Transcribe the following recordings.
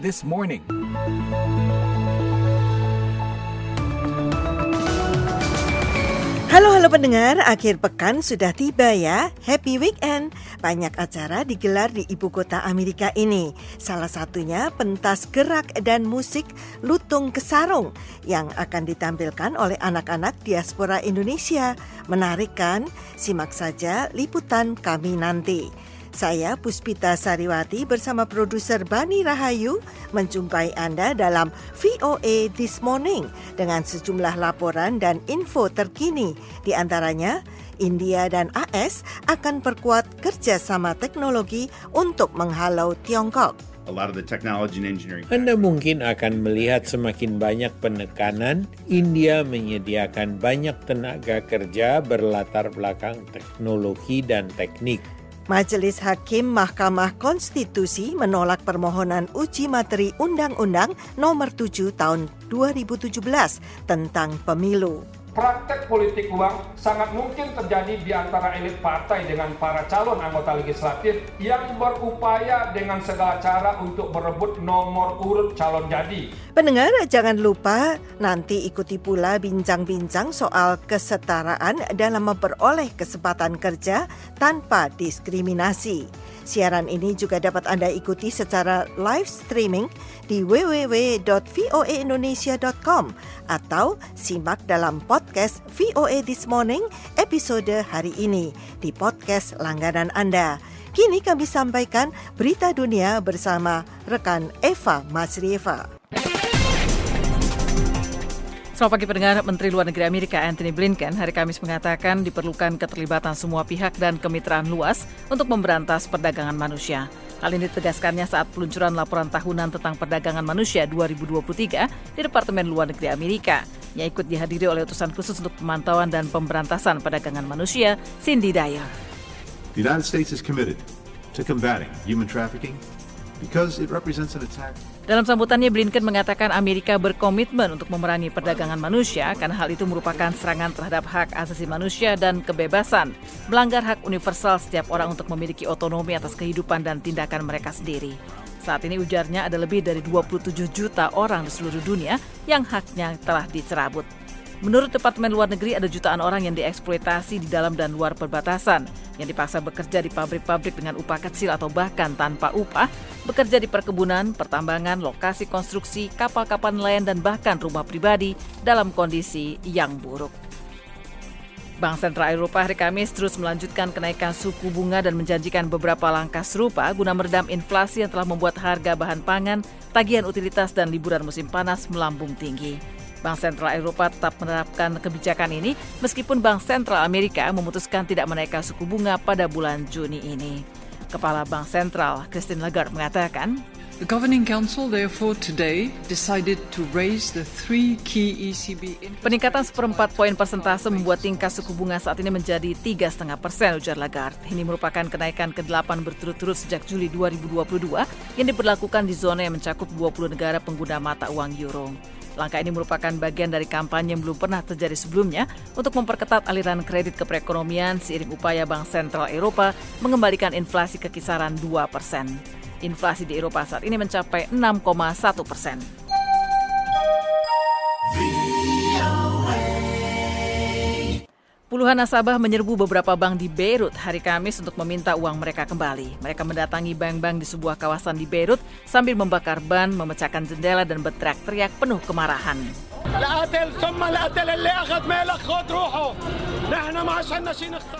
This Morning. Halo halo pendengar, akhir pekan sudah tiba ya. Happy weekend. Banyak acara digelar di ibu kota Amerika ini. Salah satunya pentas gerak dan musik Lutung Kesarung yang akan ditampilkan oleh anak-anak diaspora Indonesia. Menarik kan? Simak saja liputan kami nanti. Saya Puspita Sariwati bersama produser Bani Rahayu menjumpai Anda dalam VOA This Morning dengan sejumlah laporan dan info terkini. Di antaranya, India dan AS akan perkuat kerjasama teknologi untuk menghalau Tiongkok. Anda mungkin akan melihat semakin banyak penekanan India menyediakan banyak tenaga kerja berlatar belakang teknologi dan teknik. Majelis Hakim Mahkamah Konstitusi menolak permohonan uji materi Undang-Undang Nomor 7 Tahun 2017 tentang Pemilu. Praktek politik uang sangat mungkin terjadi di antara elit partai dengan para calon anggota legislatif yang berupaya dengan segala cara untuk berebut nomor urut calon jadi. Pendengar, jangan lupa nanti ikuti pula bincang-bincang soal kesetaraan dalam memperoleh kesempatan kerja tanpa diskriminasi. Siaran ini juga dapat Anda ikuti secara live streaming di www.voaindonesia.com atau simak dalam podcast VOA This Morning episode hari ini di podcast langganan Anda. Kini kami sampaikan berita dunia bersama rekan Eva Masrieva. Selamat pagi pendengar, Menteri Luar Negeri Amerika Anthony Blinken hari Kamis mengatakan diperlukan keterlibatan semua pihak dan kemitraan luas untuk memberantas perdagangan manusia. Hal ini ditegaskannya saat peluncuran laporan tahunan tentang perdagangan manusia 2023 di Departemen Luar Negeri Amerika yang ikut dihadiri oleh utusan khusus untuk pemantauan dan pemberantasan perdagangan manusia, Cindy Dyer. The United States is committed to combating human trafficking because it represents an attack dalam sambutannya, Blinken mengatakan Amerika berkomitmen untuk memerangi perdagangan manusia karena hal itu merupakan serangan terhadap hak asasi manusia dan kebebasan, melanggar hak universal setiap orang untuk memiliki otonomi atas kehidupan dan tindakan mereka sendiri. Saat ini ujarnya ada lebih dari 27 juta orang di seluruh dunia yang haknya telah dicerabut. Menurut Departemen Luar Negeri ada jutaan orang yang dieksploitasi di dalam dan luar perbatasan, yang dipaksa bekerja di pabrik-pabrik dengan upah kecil atau bahkan tanpa upah, bekerja di perkebunan, pertambangan, lokasi konstruksi, kapal-kapal nelayan dan bahkan rumah pribadi dalam kondisi yang buruk. Bank Sentral Eropa hari Kamis terus melanjutkan kenaikan suku bunga dan menjanjikan beberapa langkah serupa guna meredam inflasi yang telah membuat harga bahan pangan, tagihan utilitas, dan liburan musim panas melambung tinggi. Bank Sentral Eropa tetap menerapkan kebijakan ini meskipun Bank Sentral Amerika memutuskan tidak menaikkan suku bunga pada bulan Juni ini. Kepala Bank Sentral Christine Lagarde mengatakan, The Governing Council therefore today decided to raise the three key ECB Peningkatan seperempat poin persentase membuat tingkat suku bunga saat ini menjadi 3,5 persen, ujar Lagarde. Ini merupakan kenaikan ke-8 berturut-turut sejak Juli 2022 yang diberlakukan di zona yang mencakup 20 negara pengguna mata uang euro. Langkah ini merupakan bagian dari kampanye yang belum pernah terjadi sebelumnya untuk memperketat aliran kredit ke perekonomian seiring upaya Bank Sentral Eropa mengembalikan inflasi ke kisaran 2 persen. Inflasi di Eropa saat ini mencapai 6,1 persen. Puluhan nasabah menyerbu beberapa bank di Beirut hari Kamis untuk meminta uang mereka kembali. Mereka mendatangi bank-bank di sebuah kawasan di Beirut sambil membakar ban, memecahkan jendela, dan berteriak-teriak penuh kemarahan.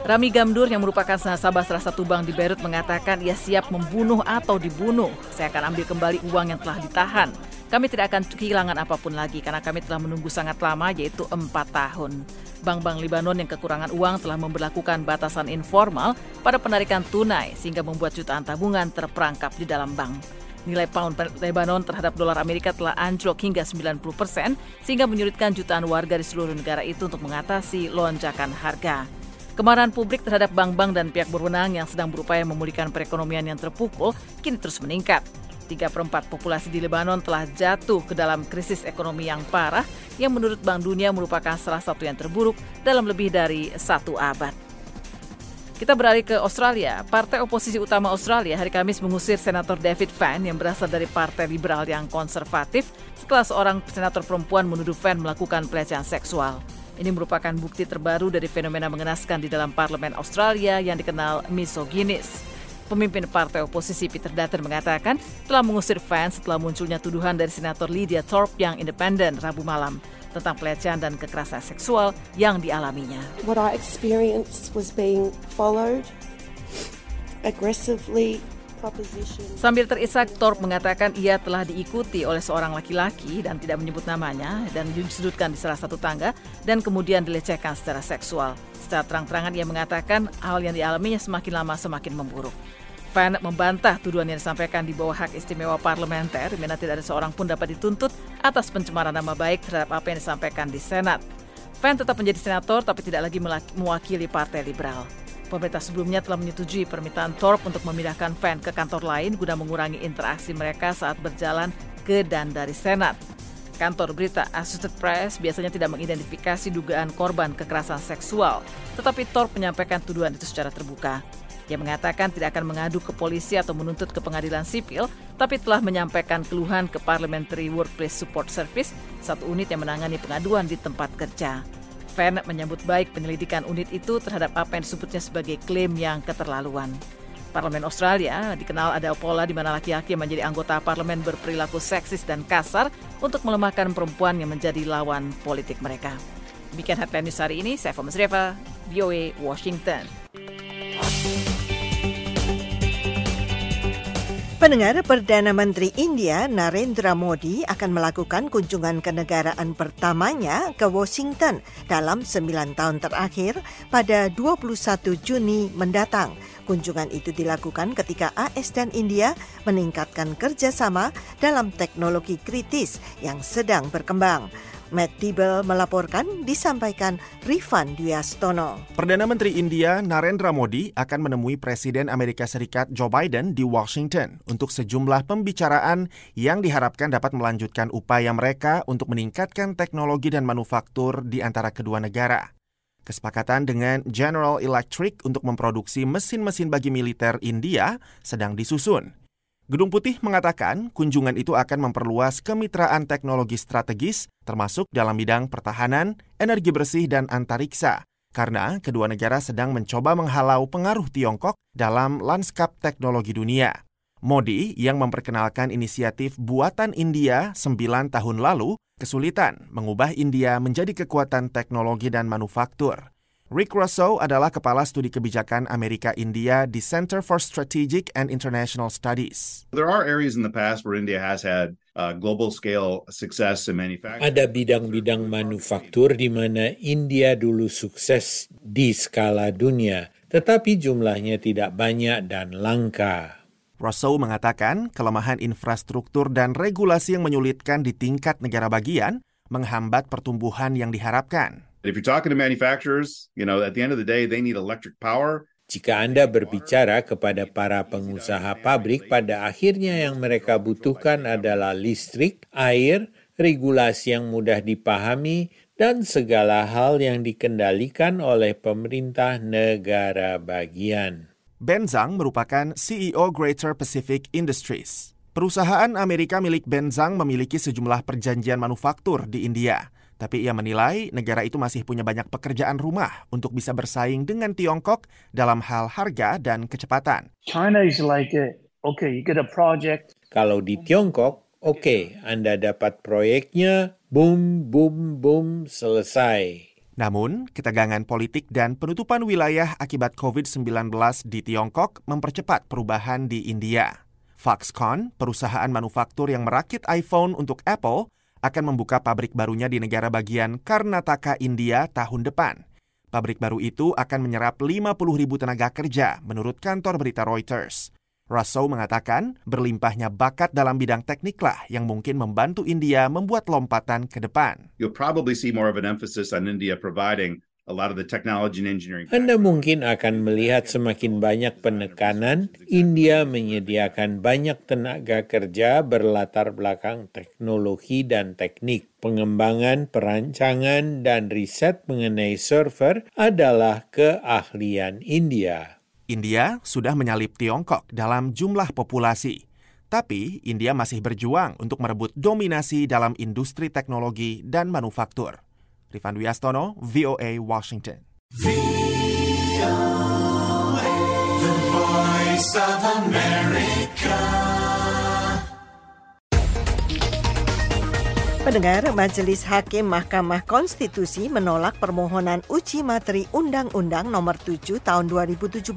Rami Gamdur yang merupakan nasabah salah satu bank di Beirut mengatakan ia siap membunuh atau dibunuh. Saya akan ambil kembali uang yang telah ditahan. Kami tidak akan kehilangan apa pun lagi karena kami telah menunggu sangat lama yaitu empat tahun. Bank-bank Libanon yang kekurangan uang telah memperlakukan batasan informal pada penarikan tunai sehingga membuat jutaan tabungan terperangkap di dalam bank. Nilai pound Lebanon terhadap dolar Amerika telah anjlok hingga 90 persen sehingga menyulitkan jutaan warga di seluruh negara itu untuk mengatasi lonjakan harga. Kemarahan publik terhadap bank-bank dan pihak berwenang yang sedang berupaya memulihkan perekonomian yang terpukul kini terus meningkat. Tiga perempat populasi di Lebanon telah jatuh ke dalam krisis ekonomi yang parah yang menurut Bank Dunia merupakan salah satu yang terburuk dalam lebih dari satu abad. Kita beralih ke Australia. Partai oposisi utama Australia hari Kamis mengusir Senator David Fan yang berasal dari Partai Liberal yang konservatif setelah seorang senator perempuan menuduh Fan melakukan pelecehan seksual. Ini merupakan bukti terbaru dari fenomena mengenaskan di dalam parlemen Australia yang dikenal misoginis. Pemimpin partai oposisi Peter Dutton mengatakan telah mengusir Fan setelah munculnya tuduhan dari Senator Lydia Thorpe yang independen Rabu malam tentang pelecehan dan kekerasan seksual yang dialaminya. What I experienced was being followed aggressively Sambil terisak, Thorpe mengatakan ia telah diikuti oleh seorang laki-laki dan tidak menyebut namanya dan disudutkan di salah satu tangga dan kemudian dilecehkan secara seksual. Secara terang-terangan ia mengatakan hal yang dialaminya semakin lama semakin memburuk. Fan membantah tuduhan yang disampaikan di bawah hak istimewa parlementer, di tidak ada seorang pun dapat dituntut atas pencemaran nama baik terhadap apa yang disampaikan di Senat. Fan tetap menjadi senator tapi tidak lagi mewakili Partai Liberal. Pemerintah sebelumnya telah menyetujui permintaan Thorpe untuk memindahkan Fan ke kantor lain guna mengurangi interaksi mereka saat berjalan ke dan dari Senat. Kantor berita Associated Press biasanya tidak mengidentifikasi dugaan korban kekerasan seksual, tetapi Thorpe menyampaikan tuduhan itu secara terbuka. Ia mengatakan tidak akan mengadu ke polisi atau menuntut ke pengadilan sipil, tapi telah menyampaikan keluhan ke Parliamentary Workplace Support Service, satu unit yang menangani pengaduan di tempat kerja. Fan menyambut baik penyelidikan unit itu terhadap apa yang disebutnya sebagai klaim yang keterlaluan. Parlemen Australia dikenal ada pola di mana laki-laki yang menjadi anggota parlemen berperilaku seksis dan kasar untuk melemahkan perempuan yang menjadi lawan politik mereka. Demikian headline news hari ini, saya Fomus Reva, VOA Washington. Pendengar Perdana Menteri India Narendra Modi akan melakukan kunjungan kenegaraan pertamanya ke Washington dalam sembilan tahun terakhir pada 21 Juni mendatang. Kunjungan itu dilakukan ketika AS dan India meningkatkan kerjasama dalam teknologi kritis yang sedang berkembang. Matt Dibel melaporkan disampaikan Rifan Dwiastono. Perdana Menteri India Narendra Modi akan menemui Presiden Amerika Serikat Joe Biden di Washington untuk sejumlah pembicaraan yang diharapkan dapat melanjutkan upaya mereka untuk meningkatkan teknologi dan manufaktur di antara kedua negara. Kesepakatan dengan General Electric untuk memproduksi mesin-mesin bagi militer India sedang disusun. Gedung Putih mengatakan kunjungan itu akan memperluas kemitraan teknologi strategis termasuk dalam bidang pertahanan, energi bersih, dan antariksa. Karena kedua negara sedang mencoba menghalau pengaruh Tiongkok dalam lanskap teknologi dunia. Modi yang memperkenalkan inisiatif buatan India 9 tahun lalu kesulitan mengubah India menjadi kekuatan teknologi dan manufaktur. Rick Russo adalah Kepala Studi Kebijakan Amerika India di Center for Strategic and International Studies. There are areas in the past where India has had uh, global scale success in manufacturing. Ada bidang-bidang manufaktur di mana India dulu sukses di skala dunia, tetapi jumlahnya tidak banyak dan langka. Russo mengatakan kelemahan infrastruktur dan regulasi yang menyulitkan di tingkat negara bagian menghambat pertumbuhan yang diharapkan. If you're talking to manufacturers, you know, at the end of the day, they need electric power. Jika Anda berbicara kepada para pengusaha pabrik, pada akhirnya yang mereka butuhkan adalah listrik, air, regulasi yang mudah dipahami, dan segala hal yang dikendalikan oleh pemerintah negara bagian. Ben Zhang merupakan CEO Greater Pacific Industries. Perusahaan Amerika milik Ben Zhang memiliki sejumlah perjanjian manufaktur di India. Tapi ia menilai negara itu masih punya banyak pekerjaan rumah untuk bisa bersaing dengan Tiongkok dalam hal harga dan kecepatan. China is like, okay, you get a project. Kalau di Tiongkok, oke, okay, Anda dapat proyeknya, boom, boom, boom, selesai. Namun, ketegangan politik dan penutupan wilayah akibat COVID-19 di Tiongkok mempercepat perubahan di India. Foxconn, perusahaan manufaktur yang merakit iPhone untuk Apple, akan membuka pabrik barunya di negara bagian Karnataka, India tahun depan. Pabrik baru itu akan menyerap 50 ribu tenaga kerja, menurut kantor berita Reuters. Russell mengatakan berlimpahnya bakat dalam bidang tekniklah yang mungkin membantu India membuat lompatan ke depan. You'll probably see more of an emphasis on India providing a lot of the technology and engineering. Anda mungkin akan melihat semakin banyak penekanan India menyediakan banyak tenaga kerja berlatar belakang teknologi dan teknik. Pengembangan, perancangan, dan riset mengenai server adalah keahlian India. India sudah menyalip Tiongkok dalam jumlah populasi. Tapi India masih berjuang untuk merebut dominasi dalam industri teknologi dan manufaktur. Rifan Wiastono, VOA Washington. Pendengar, Majelis Hakim Mahkamah Konstitusi menolak permohonan uji materi Undang-Undang Nomor 7 Tahun 2017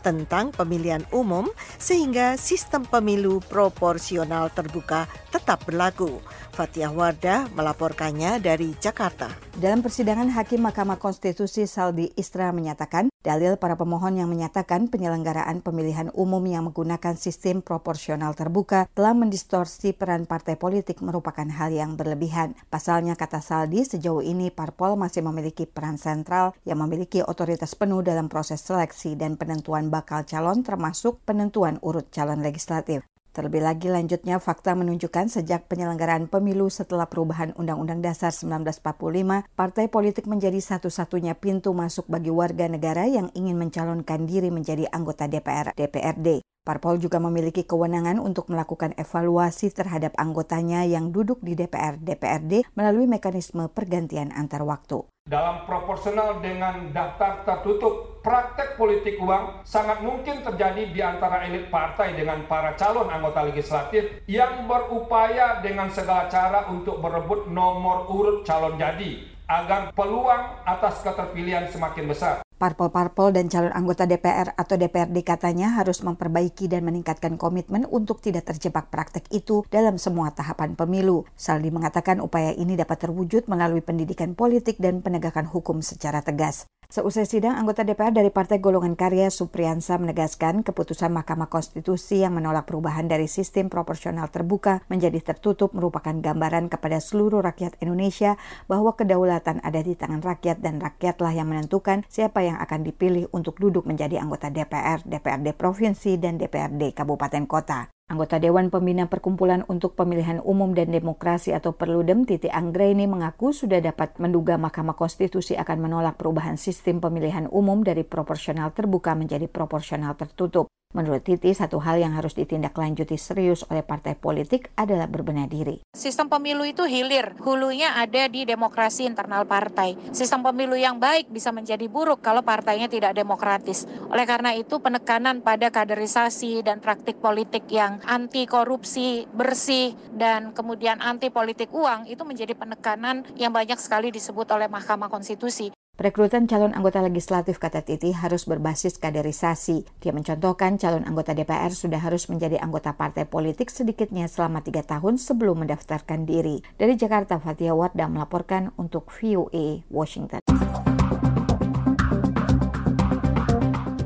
tentang pemilihan umum sehingga sistem pemilu proporsional terbuka tetap berlaku. Fatia Wardah melaporkannya dari Jakarta. Dalam persidangan Hakim Mahkamah Konstitusi Saldi Isra menyatakan, dalil para pemohon yang menyatakan penyelenggaraan pemilihan umum yang menggunakan sistem proporsional terbuka telah mendistorsi peran partai politik merupakan hal yang berlebihan. Pasalnya, kata Saldi, sejauh ini parpol masih memiliki peran sentral yang memiliki otoritas penuh dalam proses seleksi dan penentuan bakal calon termasuk penentuan urut calon legislatif. Terlebih lagi lanjutnya fakta menunjukkan sejak penyelenggaraan pemilu setelah perubahan Undang-Undang Dasar 1945, partai politik menjadi satu-satunya pintu masuk bagi warga negara yang ingin mencalonkan diri menjadi anggota DPR DPRD. Parpol juga memiliki kewenangan untuk melakukan evaluasi terhadap anggotanya yang duduk di DPR DPRD melalui mekanisme pergantian antar waktu. Dalam proporsional dengan daftar tertutup, praktek politik uang sangat mungkin terjadi di antara elit partai dengan para calon anggota legislatif yang berupaya dengan segala cara untuk berebut nomor urut calon jadi agar peluang atas keterpilihan semakin besar. Parpol-parpol dan calon anggota DPR atau DPRD katanya harus memperbaiki dan meningkatkan komitmen untuk tidak terjebak praktek itu dalam semua tahapan pemilu. Saldi mengatakan upaya ini dapat terwujud melalui pendidikan politik dan penegakan hukum secara tegas. Seusai sidang, anggota DPR dari Partai Golongan Karya Supriyansa menegaskan keputusan Mahkamah Konstitusi yang menolak perubahan dari sistem proporsional terbuka menjadi tertutup merupakan gambaran kepada seluruh rakyat Indonesia bahwa kedaulatan ada di tangan rakyat dan rakyatlah yang menentukan siapa yang akan dipilih untuk duduk menjadi anggota DPR, DPRD Provinsi, dan DPRD Kabupaten Kota. Anggota Dewan Pembina Perkumpulan untuk Pemilihan Umum dan Demokrasi atau Perludem Titi Anggraini mengaku sudah dapat menduga Mahkamah Konstitusi akan menolak perubahan sistem pemilihan umum dari proporsional terbuka menjadi proporsional tertutup. Menurut Titi, satu hal yang harus ditindaklanjuti serius oleh partai politik adalah berbenah diri. Sistem pemilu itu hilir, hulunya ada di demokrasi internal partai. Sistem pemilu yang baik bisa menjadi buruk kalau partainya tidak demokratis. Oleh karena itu, penekanan pada kaderisasi dan praktik politik yang anti korupsi, bersih, dan kemudian anti politik uang itu menjadi penekanan yang banyak sekali disebut oleh Mahkamah Konstitusi. Perekrutan calon anggota legislatif kata Titi harus berbasis kaderisasi. Dia mencontohkan calon anggota DPR sudah harus menjadi anggota partai politik sedikitnya selama tiga tahun sebelum mendaftarkan diri. Dari Jakarta, Fatia Wardah melaporkan untuk VOA Washington.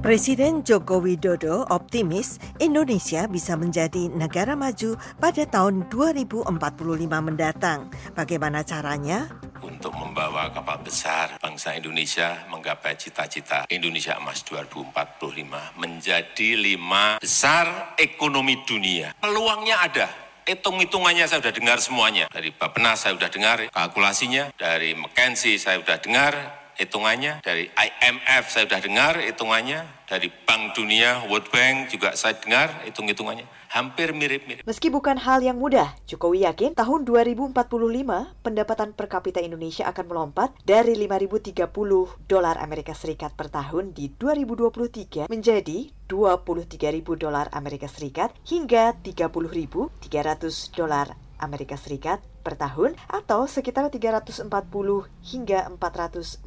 Presiden Joko Widodo optimis Indonesia bisa menjadi negara maju pada tahun 2045 mendatang. Bagaimana caranya? Untuk membawa kapal besar bangsa Indonesia menggapai cita-cita Indonesia Emas 2045 menjadi lima besar ekonomi dunia. Peluangnya ada, hitung-hitungannya saya sudah dengar semuanya. Dari Bapenas saya sudah dengar kalkulasinya, dari McKinsey saya sudah dengar hitungannya, dari IMF saya sudah dengar hitungannya, dari Bank Dunia, World Bank juga saya dengar hitung-hitungannya. Hampir mirip-mirip. Meski bukan hal yang mudah, Jokowi yakin tahun 2045 pendapatan per kapita Indonesia akan melompat dari 5.030 dolar Amerika Serikat per tahun di 2023 menjadi 23.000 dolar Amerika Serikat hingga 30.300 dolar Amerika Serikat per tahun atau sekitar 340 hingga 440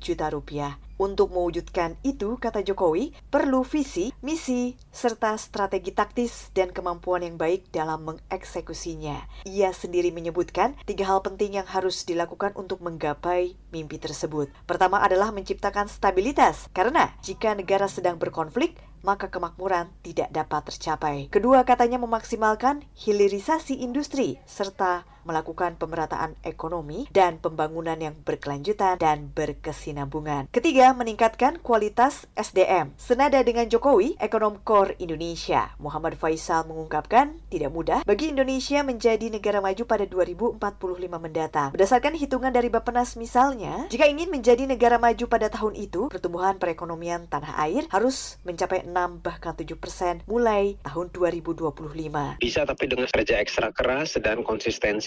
juta rupiah. Untuk mewujudkan itu, kata Jokowi, perlu visi, misi, serta strategi taktis dan kemampuan yang baik dalam mengeksekusinya. Ia sendiri menyebutkan tiga hal penting yang harus dilakukan untuk menggapai mimpi tersebut. Pertama adalah menciptakan stabilitas, karena jika negara sedang berkonflik, maka kemakmuran tidak dapat tercapai. Kedua, katanya memaksimalkan hilirisasi industri serta melakukan pemerataan ekonomi dan pembangunan yang berkelanjutan dan berkesinambungan. Ketiga, meningkatkan kualitas SDM. Senada dengan Jokowi, ekonom core Indonesia, Muhammad Faisal mengungkapkan tidak mudah bagi Indonesia menjadi negara maju pada 2045 mendatang. Berdasarkan hitungan dari Bappenas misalnya, jika ingin menjadi negara maju pada tahun itu, pertumbuhan perekonomian tanah air harus mencapai 6 bahkan 7 persen mulai tahun 2025. Bisa tapi dengan kerja ekstra keras dan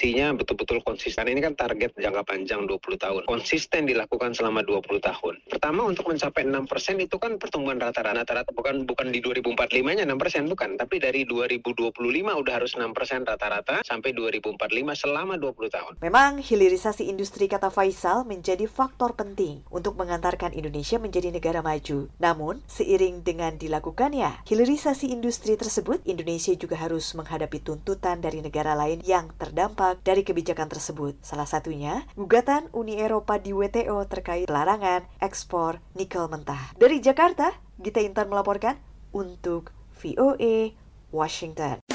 konsistensinya betul-betul konsisten. Ini kan target jangka panjang 20 tahun. Konsisten dilakukan selama 20 tahun. Pertama untuk mencapai 6 persen itu kan pertumbuhan rata-rata rata bukan bukan di 2045-nya 6 persen bukan, tapi dari 2025 udah harus 6 persen rata-rata sampai 2045 selama 20 tahun. Memang hilirisasi industri kata Faisal menjadi faktor penting untuk mengantarkan Indonesia menjadi negara maju. Namun, seiring dengan dilakukannya hilirisasi industri tersebut, Indonesia juga harus menghadapi tuntutan dari negara lain yang terdampak dari kebijakan tersebut. Salah satunya, gugatan Uni Eropa di WTO terkait pelarangan ekspor nikel mentah. Dari Jakarta, Gita Intan melaporkan untuk VOA Washington.